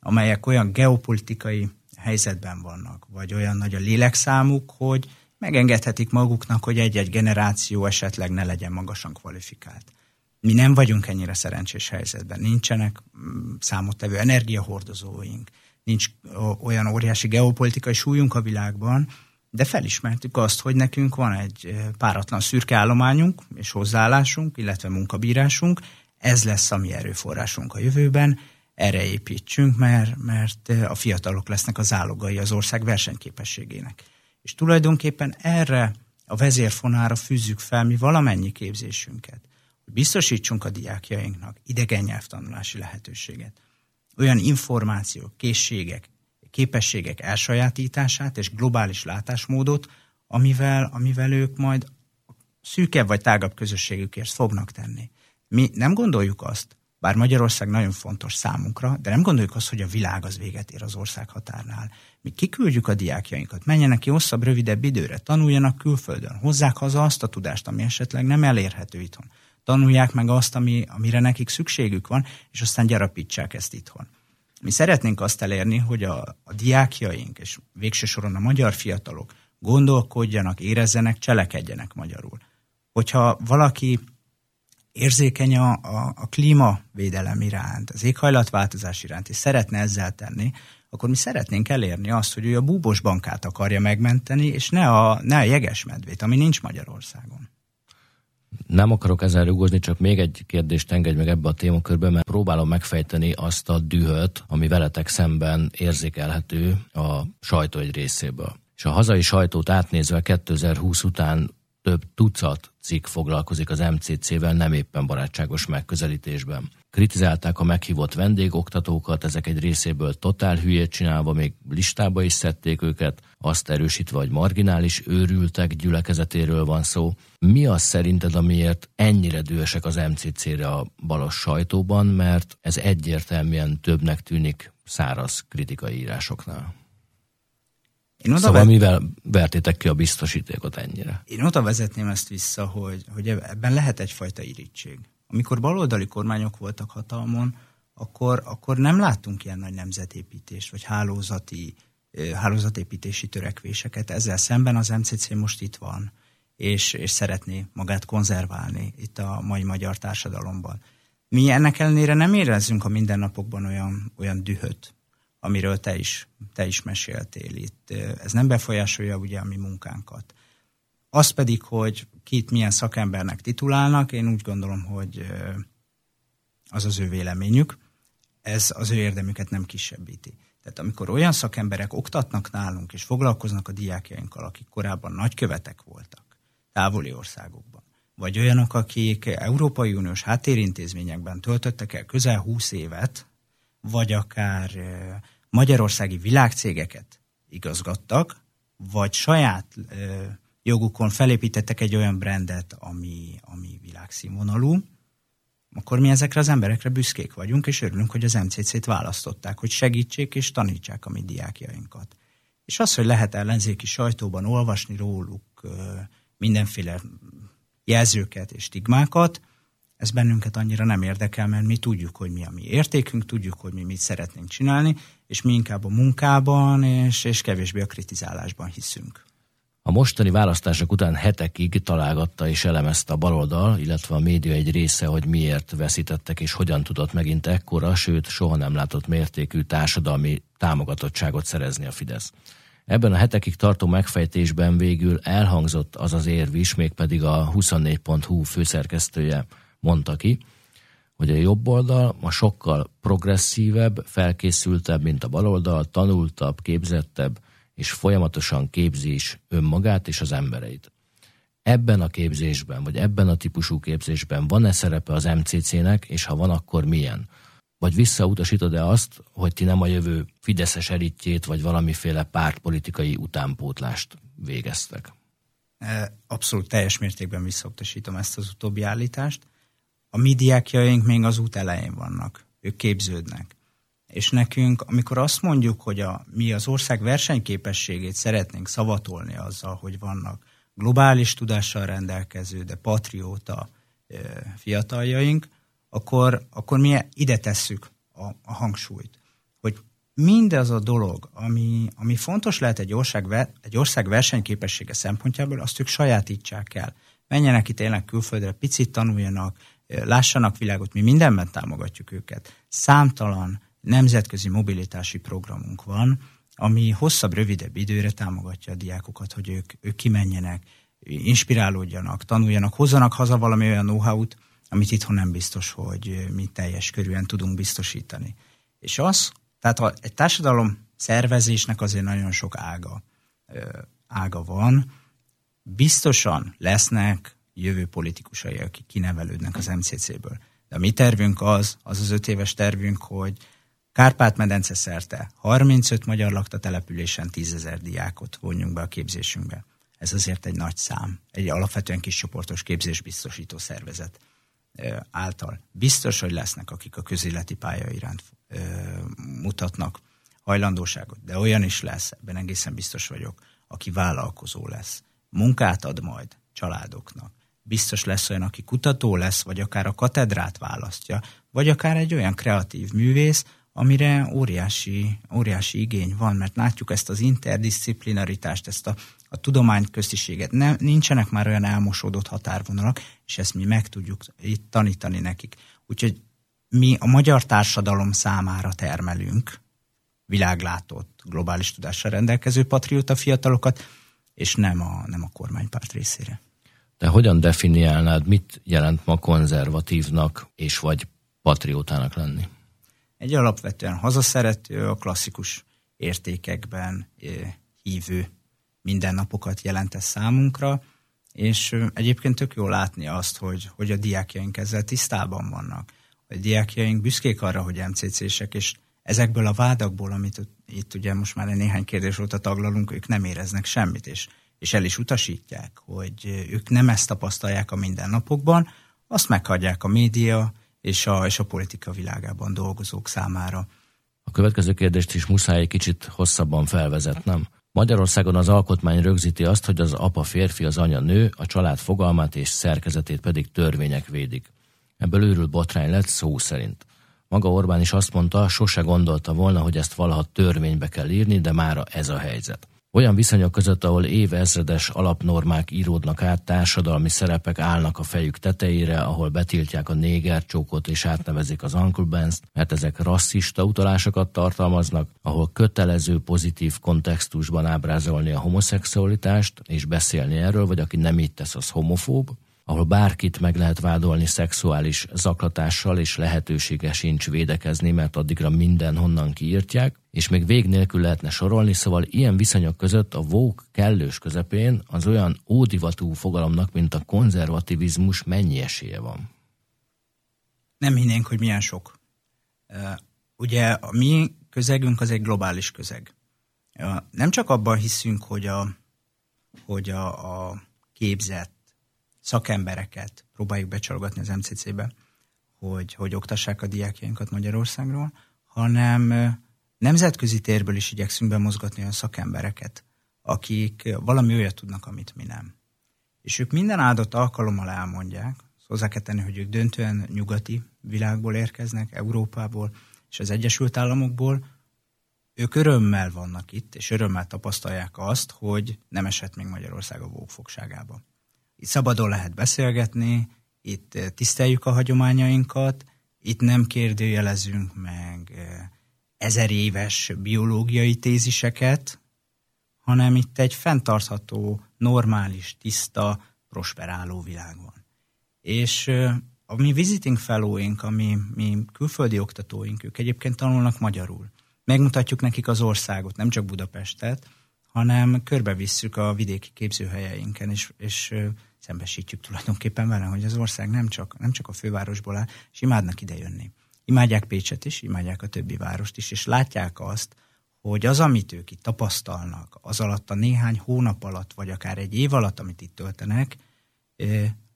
amelyek olyan geopolitikai helyzetben vannak, vagy olyan nagy a lélekszámuk, hogy megengedhetik maguknak, hogy egy-egy generáció esetleg ne legyen magasan kvalifikált. Mi nem vagyunk ennyire szerencsés helyzetben. Nincsenek mm, számottevő energiahordozóink, nincs olyan óriási geopolitikai súlyunk a világban, de felismertük azt, hogy nekünk van egy páratlan szürke állományunk és hozzáállásunk, illetve munkabírásunk, ez lesz a mi erőforrásunk a jövőben, erre építsünk, mert, mert a fiatalok lesznek az álogai az ország versenyképességének. És tulajdonképpen erre a vezérfonára fűzzük fel mi valamennyi képzésünket, hogy biztosítsunk a diákjainknak idegen nyelvtanulási lehetőséget, olyan információk, készségek, képességek elsajátítását és globális látásmódot, amivel, amivel ők majd szűkebb vagy tágabb közösségükért fognak tenni. Mi nem gondoljuk azt, bár Magyarország nagyon fontos számunkra, de nem gondoljuk azt, hogy a világ az véget ér az ország határnál. Mi kiküldjük a diákjainkat, menjenek ki hosszabb, rövidebb időre, tanuljanak külföldön, hozzák haza azt a tudást, ami esetleg nem elérhető itthon. Tanulják meg azt, ami, amire nekik szükségük van, és aztán gyarapítsák ezt itthon. Mi szeretnénk azt elérni, hogy a, a diákjaink, és végső soron a magyar fiatalok gondolkodjanak, érezzenek, cselekedjenek magyarul. Hogyha valaki érzékeny a, a, a klímavédelem iránt, az éghajlatváltozás iránt, és szeretne ezzel tenni, akkor mi szeretnénk elérni azt, hogy ő a búbos bankát akarja megmenteni, és ne a, ne a jegesmedvét, ami nincs Magyarországon. Nem akarok ezzel rúgozni, csak még egy kérdést engedj meg ebbe a témakörbe, mert próbálom megfejteni azt a dühöt, ami veletek szemben érzékelhető a sajtó egy részéből. És a hazai sajtót átnézve 2020 után több tucat cikk foglalkozik az MCC-vel nem éppen barátságos megközelítésben. Kritizálták a meghívott vendégoktatókat, ezek egy részéből totál hülyét csinálva, még listába is szedték őket, azt erősítve, hogy marginális őrültek gyülekezetéről van szó. Mi az szerinted, amiért ennyire dühösek az MCC-re a balos sajtóban, mert ez egyértelműen többnek tűnik száraz kritikai írásoknál? Én oda szóval vet... mivel vertétek ki a biztosítékot ennyire? Én oda vezetném ezt vissza, hogy, hogy ebben lehet egyfajta irítség. Amikor baloldali kormányok voltak hatalmon, akkor, akkor nem láttunk ilyen nagy nemzetépítést, vagy hálózati, hálózatépítési törekvéseket. Ezzel szemben az MCC most itt van, és, és szeretné magát konzerválni itt a mai magyar társadalomban. Mi ennek ellenére nem érezzünk a mindennapokban olyan, olyan dühöt, amiről te is, te is meséltél itt. Ez nem befolyásolja ugye a mi munkánkat. Az pedig, hogy kit milyen szakembernek titulálnak, én úgy gondolom, hogy az az ő véleményük, ez az ő érdemüket nem kisebbíti. Tehát amikor olyan szakemberek oktatnak nálunk, és foglalkoznak a diákjainkkal, akik korábban nagykövetek voltak, távoli országokban, vagy olyanok, akik Európai Uniós háttérintézményekben töltöttek el közel 20 évet, vagy akár magyarországi világcégeket igazgattak, vagy saját ö, jogukon felépítettek egy olyan brandet, ami, ami világszínvonalú, akkor mi ezekre az emberekre büszkék vagyunk, és örülünk, hogy az MCC-t választották, hogy segítsék és tanítsák a mi diákjainkat. És az, hogy lehet ellenzéki sajtóban olvasni róluk ö, mindenféle jelzőket és stigmákat, ez bennünket annyira nem érdekel, mert mi tudjuk, hogy mi a mi értékünk, tudjuk, hogy mi mit szeretnénk csinálni, és mi inkább a munkában és, és kevésbé a kritizálásban hiszünk. A mostani választások után hetekig találgatta és elemezte a baloldal, illetve a média egy része, hogy miért veszítettek és hogyan tudott megint ekkora, sőt soha nem látott mértékű társadalmi támogatottságot szerezni a Fidesz. Ebben a hetekig tartó megfejtésben végül elhangzott az az érv is, mégpedig a 24.hu főszerkesztője mondta ki, hogy a jobb oldal ma sokkal progresszívebb, felkészültebb, mint a bal oldal, tanultabb, képzettebb, és folyamatosan képzi is önmagát és az embereit. ebben a képzésben, vagy ebben a típusú képzésben van-e szerepe az MCC-nek, és ha van, akkor milyen? Vagy visszautasítod-e azt, hogy ti nem a jövő fideszes elitjét, vagy valamiféle pártpolitikai utánpótlást végeztek? Abszolút teljes mértékben visszautasítom ezt az utóbbi állítást. A mi diákjaink még az út elején vannak, ők képződnek. És nekünk, amikor azt mondjuk, hogy a, mi az ország versenyképességét szeretnénk szavatolni azzal, hogy vannak globális tudással rendelkező, de patrióta fiataljaink, akkor, akkor mi ide tesszük a, a hangsúlyt, hogy mindez a dolog, ami, ami fontos lehet egy ország, egy ország versenyképessége szempontjából, azt ők sajátítsák el. Menjenek itt tényleg külföldre, picit tanuljanak, lássanak világot, mi mindenben támogatjuk őket. Számtalan nemzetközi mobilitási programunk van, ami hosszabb, rövidebb időre támogatja a diákokat, hogy ők, ők kimenjenek, inspirálódjanak, tanuljanak, hozzanak haza valami olyan know-how-t, amit itthon nem biztos, hogy mi teljes körűen tudunk biztosítani. És az, tehát a, egy társadalom szervezésnek azért nagyon sok ága, ága van. Biztosan lesznek jövő politikusai, akik kinevelődnek az MCC-ből. De a mi tervünk az, az az öt éves tervünk, hogy Kárpát-medence szerte 35 magyar lakta településen 10 ezer diákot vonjunk be a képzésünkbe. Ez azért egy nagy szám. Egy alapvetően kis csoportos képzésbiztosító szervezet által. Biztos, hogy lesznek, akik a közéleti pálya iránt mutatnak hajlandóságot, de olyan is lesz, ebben egészen biztos vagyok, aki vállalkozó lesz. Munkát ad majd családoknak. Biztos lesz olyan, aki kutató lesz, vagy akár a katedrát választja, vagy akár egy olyan kreatív művész, amire óriási, óriási igény van, mert látjuk ezt az interdisziplinaritást, ezt a, a tudományköztiséget. Ne, nincsenek már olyan elmosódott határvonalak, és ezt mi meg tudjuk itt tanítani nekik. Úgyhogy mi a magyar társadalom számára termelünk világlátott, globális tudással rendelkező patrióta fiatalokat, és nem a, nem a kormánypárt részére. De hogyan definiálnád, mit jelent ma konzervatívnak és vagy patriótának lenni? Egy alapvetően hazaszerető, a klasszikus értékekben hívő mindennapokat jelent ez számunkra, és egyébként tök jó látni azt, hogy, hogy a diákjaink ezzel tisztában vannak. A diákjaink büszkék arra, hogy MCC-sek, és ezekből a vádakból, amit itt ugye most már néhány kérdés óta taglalunk, ők nem éreznek semmit, és, és el is utasítják, hogy ők nem ezt tapasztalják a mindennapokban, azt meghagyják a média, és a, és a politika világában dolgozók számára. A következő kérdést is muszáj egy kicsit hosszabban felvezetnem. Magyarországon az alkotmány rögzíti azt, hogy az apa férfi, az anya nő, a család fogalmát és szerkezetét pedig törvények védik. Ebből őrül botrány lett szó szerint. Maga Orbán is azt mondta, sose gondolta volna, hogy ezt valaha törvénybe kell írni, de mára ez a helyzet. Olyan viszonyok között, ahol évezredes alapnormák íródnak át, társadalmi szerepek állnak a fejük tetejére, ahol betiltják a néger csókot és átnevezik az Uncle Benz, mert ezek rasszista utalásokat tartalmaznak, ahol kötelező pozitív kontextusban ábrázolni a homoszexualitást és beszélni erről, vagy aki nem így tesz, az homofób, ahol bárkit meg lehet vádolni szexuális zaklatással, és lehetősége sincs védekezni, mert addigra minden honnan kiírtják, és még vég nélkül lehetne sorolni, szóval ilyen viszonyok között a vók kellős közepén az olyan ódivatú fogalomnak, mint a konzervativizmus mennyi esélye van? Nem hinnénk, hogy milyen sok. Ugye a mi közegünk az egy globális közeg. Nem csak abban hiszünk, hogy a, hogy a, a képzett szakembereket próbáljuk becsalogatni az MCC-be, hogy, hogy oktassák a diákjainkat Magyarországról, hanem nemzetközi térből is igyekszünk bemozgatni olyan szakembereket, akik valami olyat tudnak, amit mi nem. És ők minden áldott alkalommal elmondják, hozzá kell tenni, hogy ők döntően nyugati világból érkeznek, Európából és az Egyesült Államokból, ők örömmel vannak itt, és örömmel tapasztalják azt, hogy nem esett még Magyarország a vógfogságába. Itt szabadon lehet beszélgetni, itt eh, tiszteljük a hagyományainkat, itt nem kérdőjelezünk meg eh, ezer éves biológiai téziseket, hanem itt egy fenntartható, normális, tiszta, prosperáló világ van. És eh, a mi visiting fellowink, a mi, mi külföldi oktatóink, ők egyébként tanulnak magyarul. Megmutatjuk nekik az országot, nem csak Budapestet, hanem körbevisszük a vidéki képzőhelyeinken, és, és szembesítjük tulajdonképpen vele, hogy az ország nem csak, nem csak a fővárosból áll, és imádnak ide jönni. Imádják Pécset is, imádják a többi várost is, és látják azt, hogy az, amit ők itt tapasztalnak, az alatt a néhány hónap alatt, vagy akár egy év alatt, amit itt töltenek,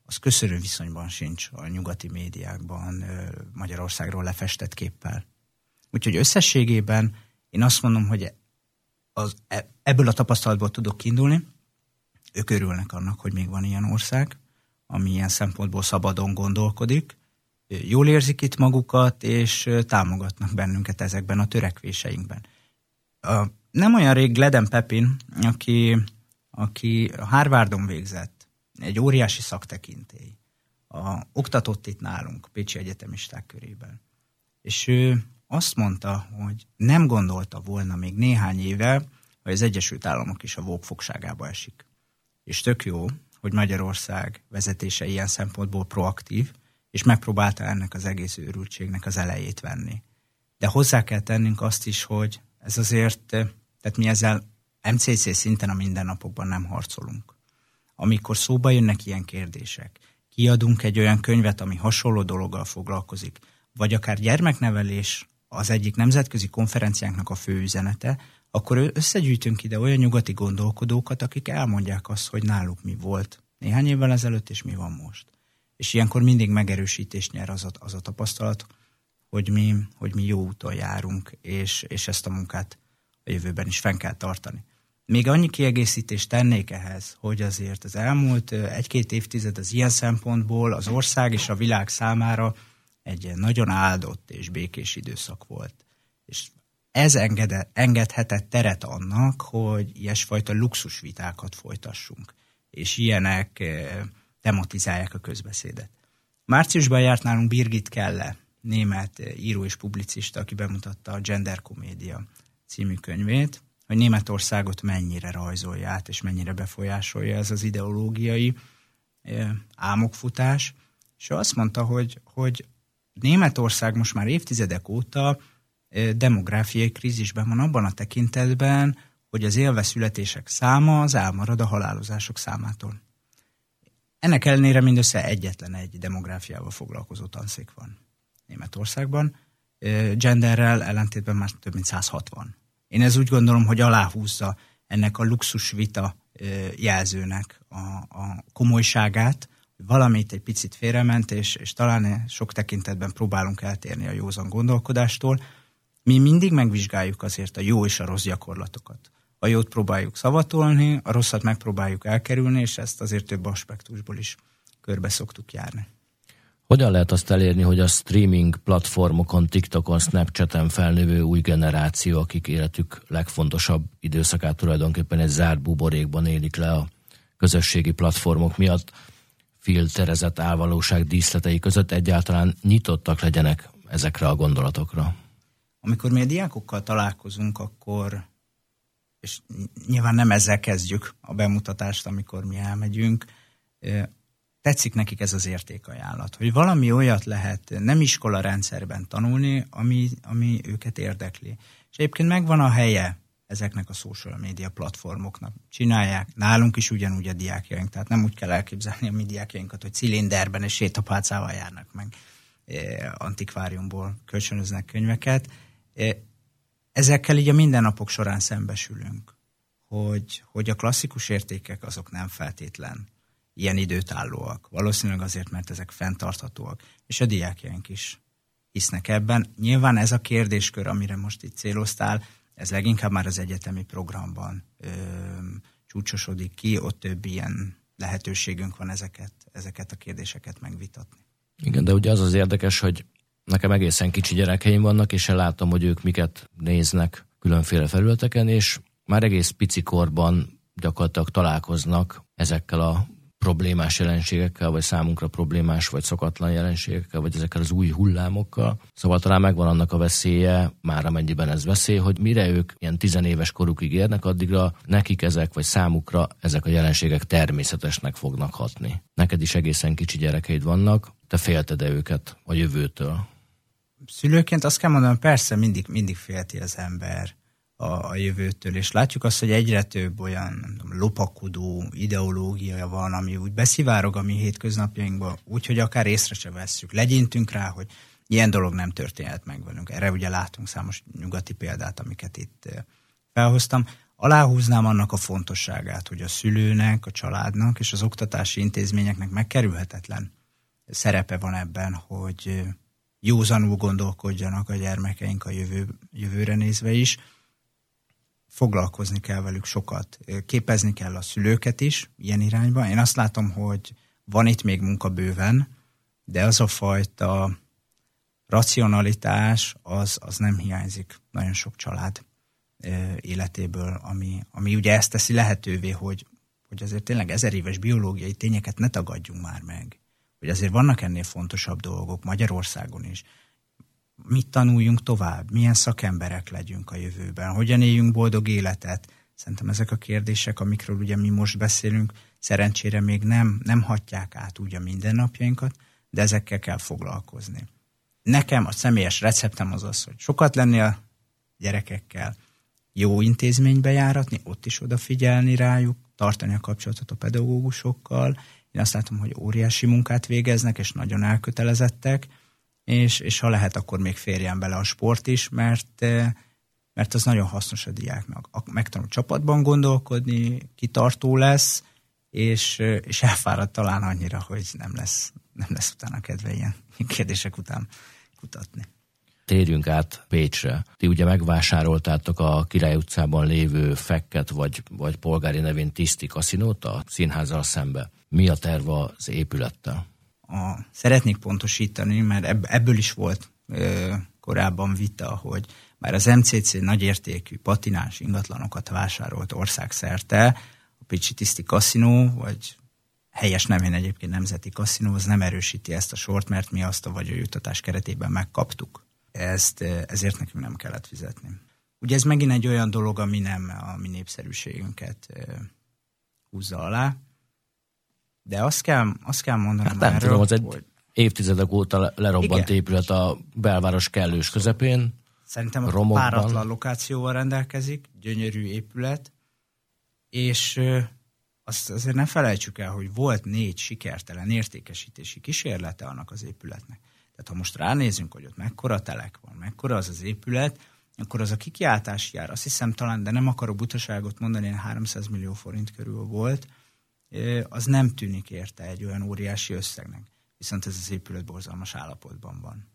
az köszönő viszonyban sincs a nyugati médiákban Magyarországról lefestett képpel. Úgyhogy összességében én azt mondom, hogy az, e, ebből a tapasztalatból tudok kiindulni, ők örülnek annak, hogy még van ilyen ország, ami ilyen szempontból szabadon gondolkodik, jól érzik itt magukat, és támogatnak bennünket ezekben a törekvéseinkben. Nem olyan rég Gleden Pepin, aki, aki Harvardon végzett, egy óriási szaktekintély, a, oktatott itt nálunk, Pécsi Egyetemisták körében. És ő azt mondta, hogy nem gondolta volna még néhány éve, hogy az Egyesült Államok is a vókfogságába esik. És tök jó, hogy Magyarország vezetése ilyen szempontból proaktív, és megpróbálta ennek az egész őrültségnek az elejét venni. De hozzá kell tennünk azt is, hogy ez azért, tehát mi ezzel MCC szinten a mindennapokban nem harcolunk. Amikor szóba jönnek ilyen kérdések, kiadunk egy olyan könyvet, ami hasonló dologgal foglalkozik, vagy akár gyermeknevelés az egyik nemzetközi konferenciánknak a fő üzenete, akkor összegyűjtünk ide olyan nyugati gondolkodókat, akik elmondják azt, hogy náluk mi volt néhány évvel ezelőtt, és mi van most. És ilyenkor mindig megerősítést nyer az a, az a tapasztalat, hogy mi, hogy mi jó úton járunk, és, és ezt a munkát a jövőben is fenn kell tartani. Még annyi kiegészítést tennék ehhez, hogy azért az elmúlt egy-két évtized az ilyen szempontból az ország és a világ számára egy nagyon áldott és békés időszak volt. És ez engede, engedhetett teret annak, hogy ilyesfajta luxusvitákat folytassunk, és ilyenek tematizálják a közbeszédet. Márciusban járt nálunk Birgit Kelle, német író és publicista, aki bemutatta a Gender Komédia című könyvét, hogy Németországot mennyire rajzolja át, és mennyire befolyásolja ez az ideológiai álmokfutás. És azt mondta, hogy, hogy Németország most már évtizedek óta demográfiai krízisben van abban a tekintetben, hogy az élve születések száma az elmarad a halálozások számától. Ennek ellenére mindössze egyetlen egy demográfiával foglalkozó tanszék van Németországban. Genderrel ellentétben már több mint 160. Én ez úgy gondolom, hogy aláhúzza ennek a luxus vita jelzőnek a, a komolyságát, valamit egy picit félrement, és, és talán sok tekintetben próbálunk eltérni a józan gondolkodástól. Mi mindig megvizsgáljuk azért a jó és a rossz gyakorlatokat. A jót próbáljuk szavatolni, a rosszat megpróbáljuk elkerülni, és ezt azért több aspektusból is körbe szoktuk járni. Hogyan lehet azt elérni, hogy a streaming platformokon, TikTokon, Snapchaten felnövő új generáció, akik életük legfontosabb időszakát tulajdonképpen egy zárt buborékban élik le a közösségi platformok miatt, filterezett álvalóság díszletei között egyáltalán nyitottak legyenek ezekre a gondolatokra? Amikor mi a diákokkal találkozunk, akkor, és nyilván nem ezzel kezdjük a bemutatást, amikor mi elmegyünk, tetszik nekik ez az értékajánlat, hogy valami olyat lehet nem iskola rendszerben tanulni, ami, ami őket érdekli. És egyébként megvan a helye ezeknek a social media platformoknak. Csinálják, nálunk is ugyanúgy a diákjaink, tehát nem úgy kell elképzelni a mi diákjainkat, hogy cilinderben és sétapálcával járnak meg antikváriumból kölcsönöznek könyveket. Ezekkel így a mindennapok során szembesülünk, hogy, hogy a klasszikus értékek azok nem feltétlen ilyen időtállóak. Valószínűleg azért, mert ezek fenntarthatóak. És a diákjaink is hisznek ebben. Nyilván ez a kérdéskör, amire most itt céloztál, ez leginkább már az egyetemi programban ö, csúcsosodik ki, ott több ilyen lehetőségünk van ezeket, ezeket a kérdéseket megvitatni. Igen, de ugye az az érdekes, hogy nekem egészen kicsi gyerekeim vannak, és látom, hogy ők miket néznek különféle felületeken, és már egész pici korban gyakorlatilag találkoznak ezekkel a problémás jelenségekkel, vagy számunkra problémás, vagy szokatlan jelenségekkel, vagy ezekkel az új hullámokkal. Szóval talán megvan annak a veszélye, már amennyiben ez veszély, hogy mire ők ilyen tizenéves korukig érnek, addigra nekik ezek, vagy számukra ezek a jelenségek természetesnek fognak hatni. Neked is egészen kicsi gyerekeid vannak, te félted-e őket a jövőtől? Szülőként azt kell mondanom, persze mindig, mindig félti az ember a, a jövőtől, és látjuk azt, hogy egyre több olyan tudom, lopakodó ideológia van, ami úgy beszivárog a mi hétköznapjainkba, úgyhogy akár észre se vesszük. Legyintünk rá, hogy ilyen dolog nem történhet meg velünk. Erre ugye látunk számos nyugati példát, amiket itt felhoztam. Aláhúznám annak a fontosságát, hogy a szülőnek, a családnak és az oktatási intézményeknek megkerülhetetlen szerepe van ebben, hogy józanul gondolkodjanak a gyermekeink a jövő, jövőre nézve is. Foglalkozni kell velük sokat, képezni kell a szülőket is ilyen irányba. Én azt látom, hogy van itt még munka bőven, de az a fajta racionalitás az, az nem hiányzik nagyon sok család életéből, ami, ami ugye ezt teszi lehetővé, hogy, hogy azért tényleg ezer éves biológiai tényeket ne tagadjunk már meg. Hogy azért vannak ennél fontosabb dolgok Magyarországon is. Mit tanuljunk tovább? Milyen szakemberek legyünk a jövőben? Hogyan éljünk boldog életet? Szerintem ezek a kérdések, amikről ugye mi most beszélünk, szerencsére még nem, nem hatják át úgy a mindennapjainkat, de ezekkel kell foglalkozni. Nekem a személyes receptem az az, hogy sokat lenni a gyerekekkel, jó intézménybe járatni, ott is odafigyelni rájuk, tartani a kapcsolatot a pedagógusokkal. Én azt látom, hogy óriási munkát végeznek, és nagyon elkötelezettek, és, és ha lehet, akkor még férjen bele a sport is, mert, eh, mert az nagyon hasznos a diáknak. Megtanul csapatban gondolkodni, kitartó lesz, és, eh, és elfárad talán annyira, hogy nem lesz, nem lesz utána kedve ilyen kérdések után kutatni térjünk át Pécsre. Ti ugye megvásároltátok a Király utcában lévő fekket, vagy, vagy polgári nevén Tiszti kaszinót a színházzal szembe. Mi a terv az épülettel? A, szeretnék pontosítani, mert ebből is volt ö, korábban vita, hogy már az MCC nagyértékű patinás ingatlanokat vásárolt országszerte, a Pécsi Tiszti Kaszinó, vagy helyes nevén egyébként Nemzeti Kaszinó, az nem erősíti ezt a sort, mert mi azt a vagyonjutatás keretében megkaptuk ezt, ezért nekünk nem kellett fizetni. Ugye ez megint egy olyan dolog, ami nem a mi népszerűségünket húzza alá, de azt kell, azt kell mondanom hát nem erről, tudom, az egy hogy... évtizedek óta lerobbant Igen. épület a belváros kellős közepén. Szerintem a romokban. páratlan lokációval rendelkezik, gyönyörű épület, és azt azért ne felejtsük el, hogy volt négy sikertelen értékesítési kísérlete annak az épületnek. Tehát ha most ránézünk, hogy ott mekkora telek van, mekkora az az épület, akkor az a kikiáltás jár, azt hiszem talán, de nem akarok butaságot mondani, 300 millió forint körül volt, az nem tűnik érte egy olyan óriási összegnek. Viszont ez az épület borzalmas állapotban van.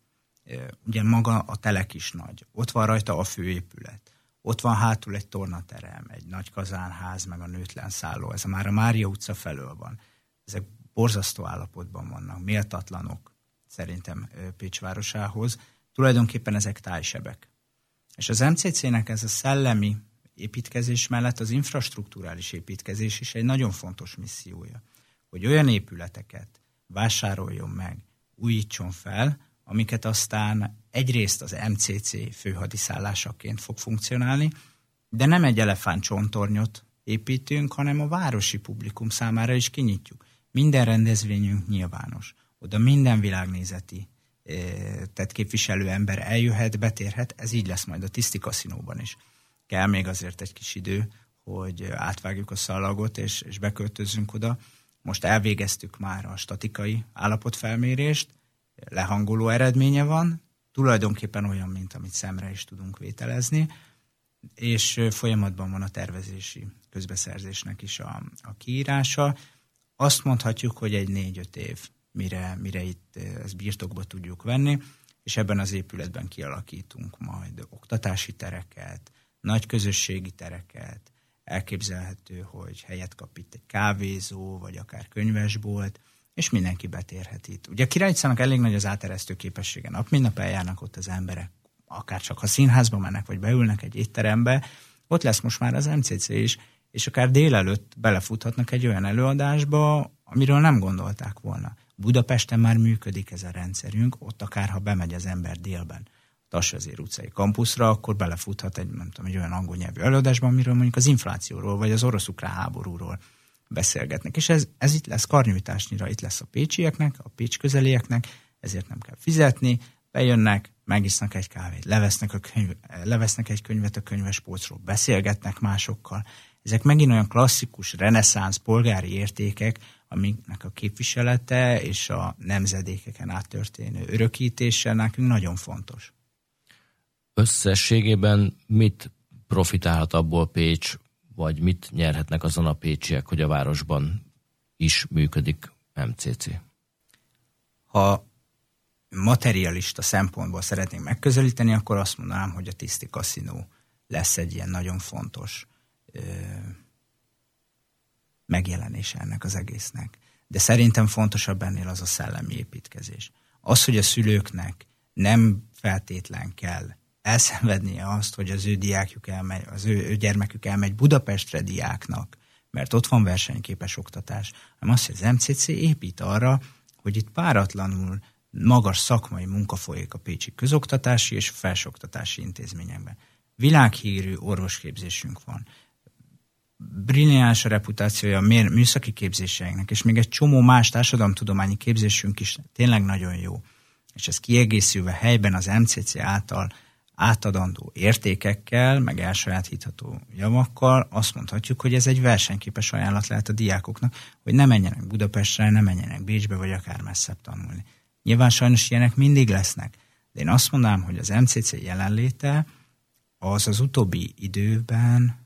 Ugye maga a telek is nagy, ott van rajta a főépület, ott van hátul egy tornaterem, egy nagy kazánház, meg a nőtlen szálló, ez már a Mária utca felől van. Ezek borzasztó állapotban vannak, méltatlanok, szerintem Pécs városához. Tulajdonképpen ezek tájsebek. És az MCC-nek ez a szellemi építkezés mellett az infrastruktúrális építkezés is egy nagyon fontos missziója, hogy olyan épületeket vásároljon meg, újítson fel, amiket aztán egyrészt az MCC főhadiszállásaként fog funkcionálni, de nem egy elefántcsontornyot építünk, hanem a városi publikum számára is kinyitjuk. Minden rendezvényünk nyilvános oda minden világnézeti tehát képviselő ember eljöhet, betérhet, ez így lesz majd a tiszti kaszinóban is. Kell még azért egy kis idő, hogy átvágjuk a szalagot, és, és beköltözzünk oda. Most elvégeztük már a statikai állapotfelmérést, lehangoló eredménye van, tulajdonképpen olyan, mint amit szemre is tudunk vételezni, és folyamatban van a tervezési közbeszerzésnek is a, a kiírása. Azt mondhatjuk, hogy egy négy-öt év mire, mire itt eh, ezt birtokba tudjuk venni, és ebben az épületben kialakítunk majd oktatási tereket, nagy közösségi tereket, elképzelhető, hogy helyet kap itt egy kávézó, vagy akár könyvesbolt, és mindenki betérhet itt. Ugye a Királycának elég nagy az áteresztő képessége. Nap mint nap eljárnak ott az emberek, akár csak ha színházba mennek, vagy beülnek egy étterembe, ott lesz most már az MCC is, és akár délelőtt belefuthatnak egy olyan előadásba, amiről nem gondolták volna. Budapesten már működik ez a rendszerünk, ott akár ha bemegy az ember délben Tassazér utcai kampuszra, akkor belefuthat egy, nem tudom, egy olyan angol nyelvű előadásban, amiről mondjuk az inflációról, vagy az orosz-ukrán háborúról beszélgetnek. És ez, ez itt lesz karnyújtásnyira, itt lesz a pécsieknek, a pécs közelieknek, ezért nem kell fizetni, bejönnek, megisznak egy kávét, levesznek, a könyv, levesznek egy könyvet a könyvespolcról, beszélgetnek másokkal. Ezek megint olyan klasszikus, reneszánsz, polgári értékek, amiknek a képviselete és a nemzedékeken áttörténő örökítése nekünk nagyon fontos. Összességében mit profitálhat abból Pécs, vagy mit nyerhetnek azon a pécsiek, hogy a városban is működik MCC? Ha materialista szempontból szeretnénk megközelíteni, akkor azt mondanám, hogy a tiszti kaszinó lesz egy ilyen nagyon fontos ö, megjelenése ennek az egésznek. De szerintem fontosabb ennél az a szellemi építkezés. Az, hogy a szülőknek nem feltétlen kell elszenvednie azt, hogy az ő diákjuk elmegy, az ő, ő gyermekük elmegy Budapestre diáknak, mert ott van versenyképes oktatás, hanem azt, hogy az MCC épít arra, hogy itt páratlanul magas szakmai munka folyik a Pécsi közoktatási és felsőoktatási intézményekben. Világhírű orvosképzésünk van. Brilliáns a reputációja a műszaki képzéseinknek, és még egy csomó más társadalomtudományi képzésünk is tényleg nagyon jó. És ez kiegészülve helyben az MCC által átadandó értékekkel, meg elsajátítható javakkal azt mondhatjuk, hogy ez egy versenyképes ajánlat lehet a diákoknak, hogy ne menjenek Budapestre, ne menjenek Bécsbe, vagy akár messzebb tanulni. Nyilván sajnos ilyenek mindig lesznek, de én azt mondanám, hogy az MCC jelenléte az az utóbbi időben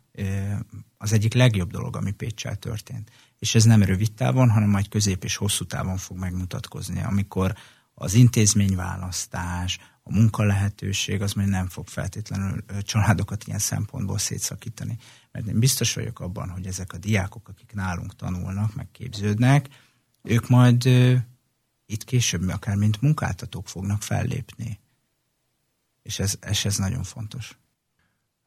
az egyik legjobb dolog, ami Pécsel történt. És ez nem rövid távon, hanem majd közép és hosszú távon fog megmutatkozni, amikor az intézményválasztás, a munkalehetőség az majd nem fog feltétlenül családokat ilyen szempontból szétszakítani. Mert én biztos vagyok abban, hogy ezek a diákok, akik nálunk tanulnak, meg képződnek, ők majd itt később akár mint munkáltatók fognak fellépni. És ez, és ez nagyon fontos.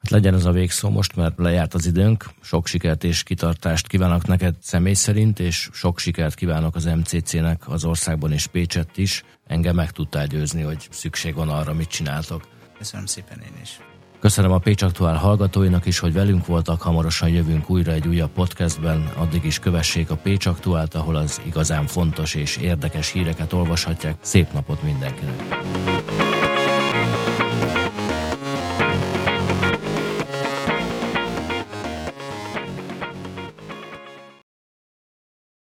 Hát legyen ez a végszó most, mert lejárt az időnk. Sok sikert és kitartást kívánok neked személy szerint, és sok sikert kívánok az MCC-nek az országban és Pécsett is. Engem meg tudtál győzni, hogy szükség van arra, mit csináltok. Köszönöm szépen én is. Köszönöm a Pécs Aktuál hallgatóinak is, hogy velünk voltak, hamarosan jövünk újra egy újabb podcastben, addig is kövessék a Pécs Aktuált, ahol az igazán fontos és érdekes híreket olvashatják. Szép napot mindenkinek!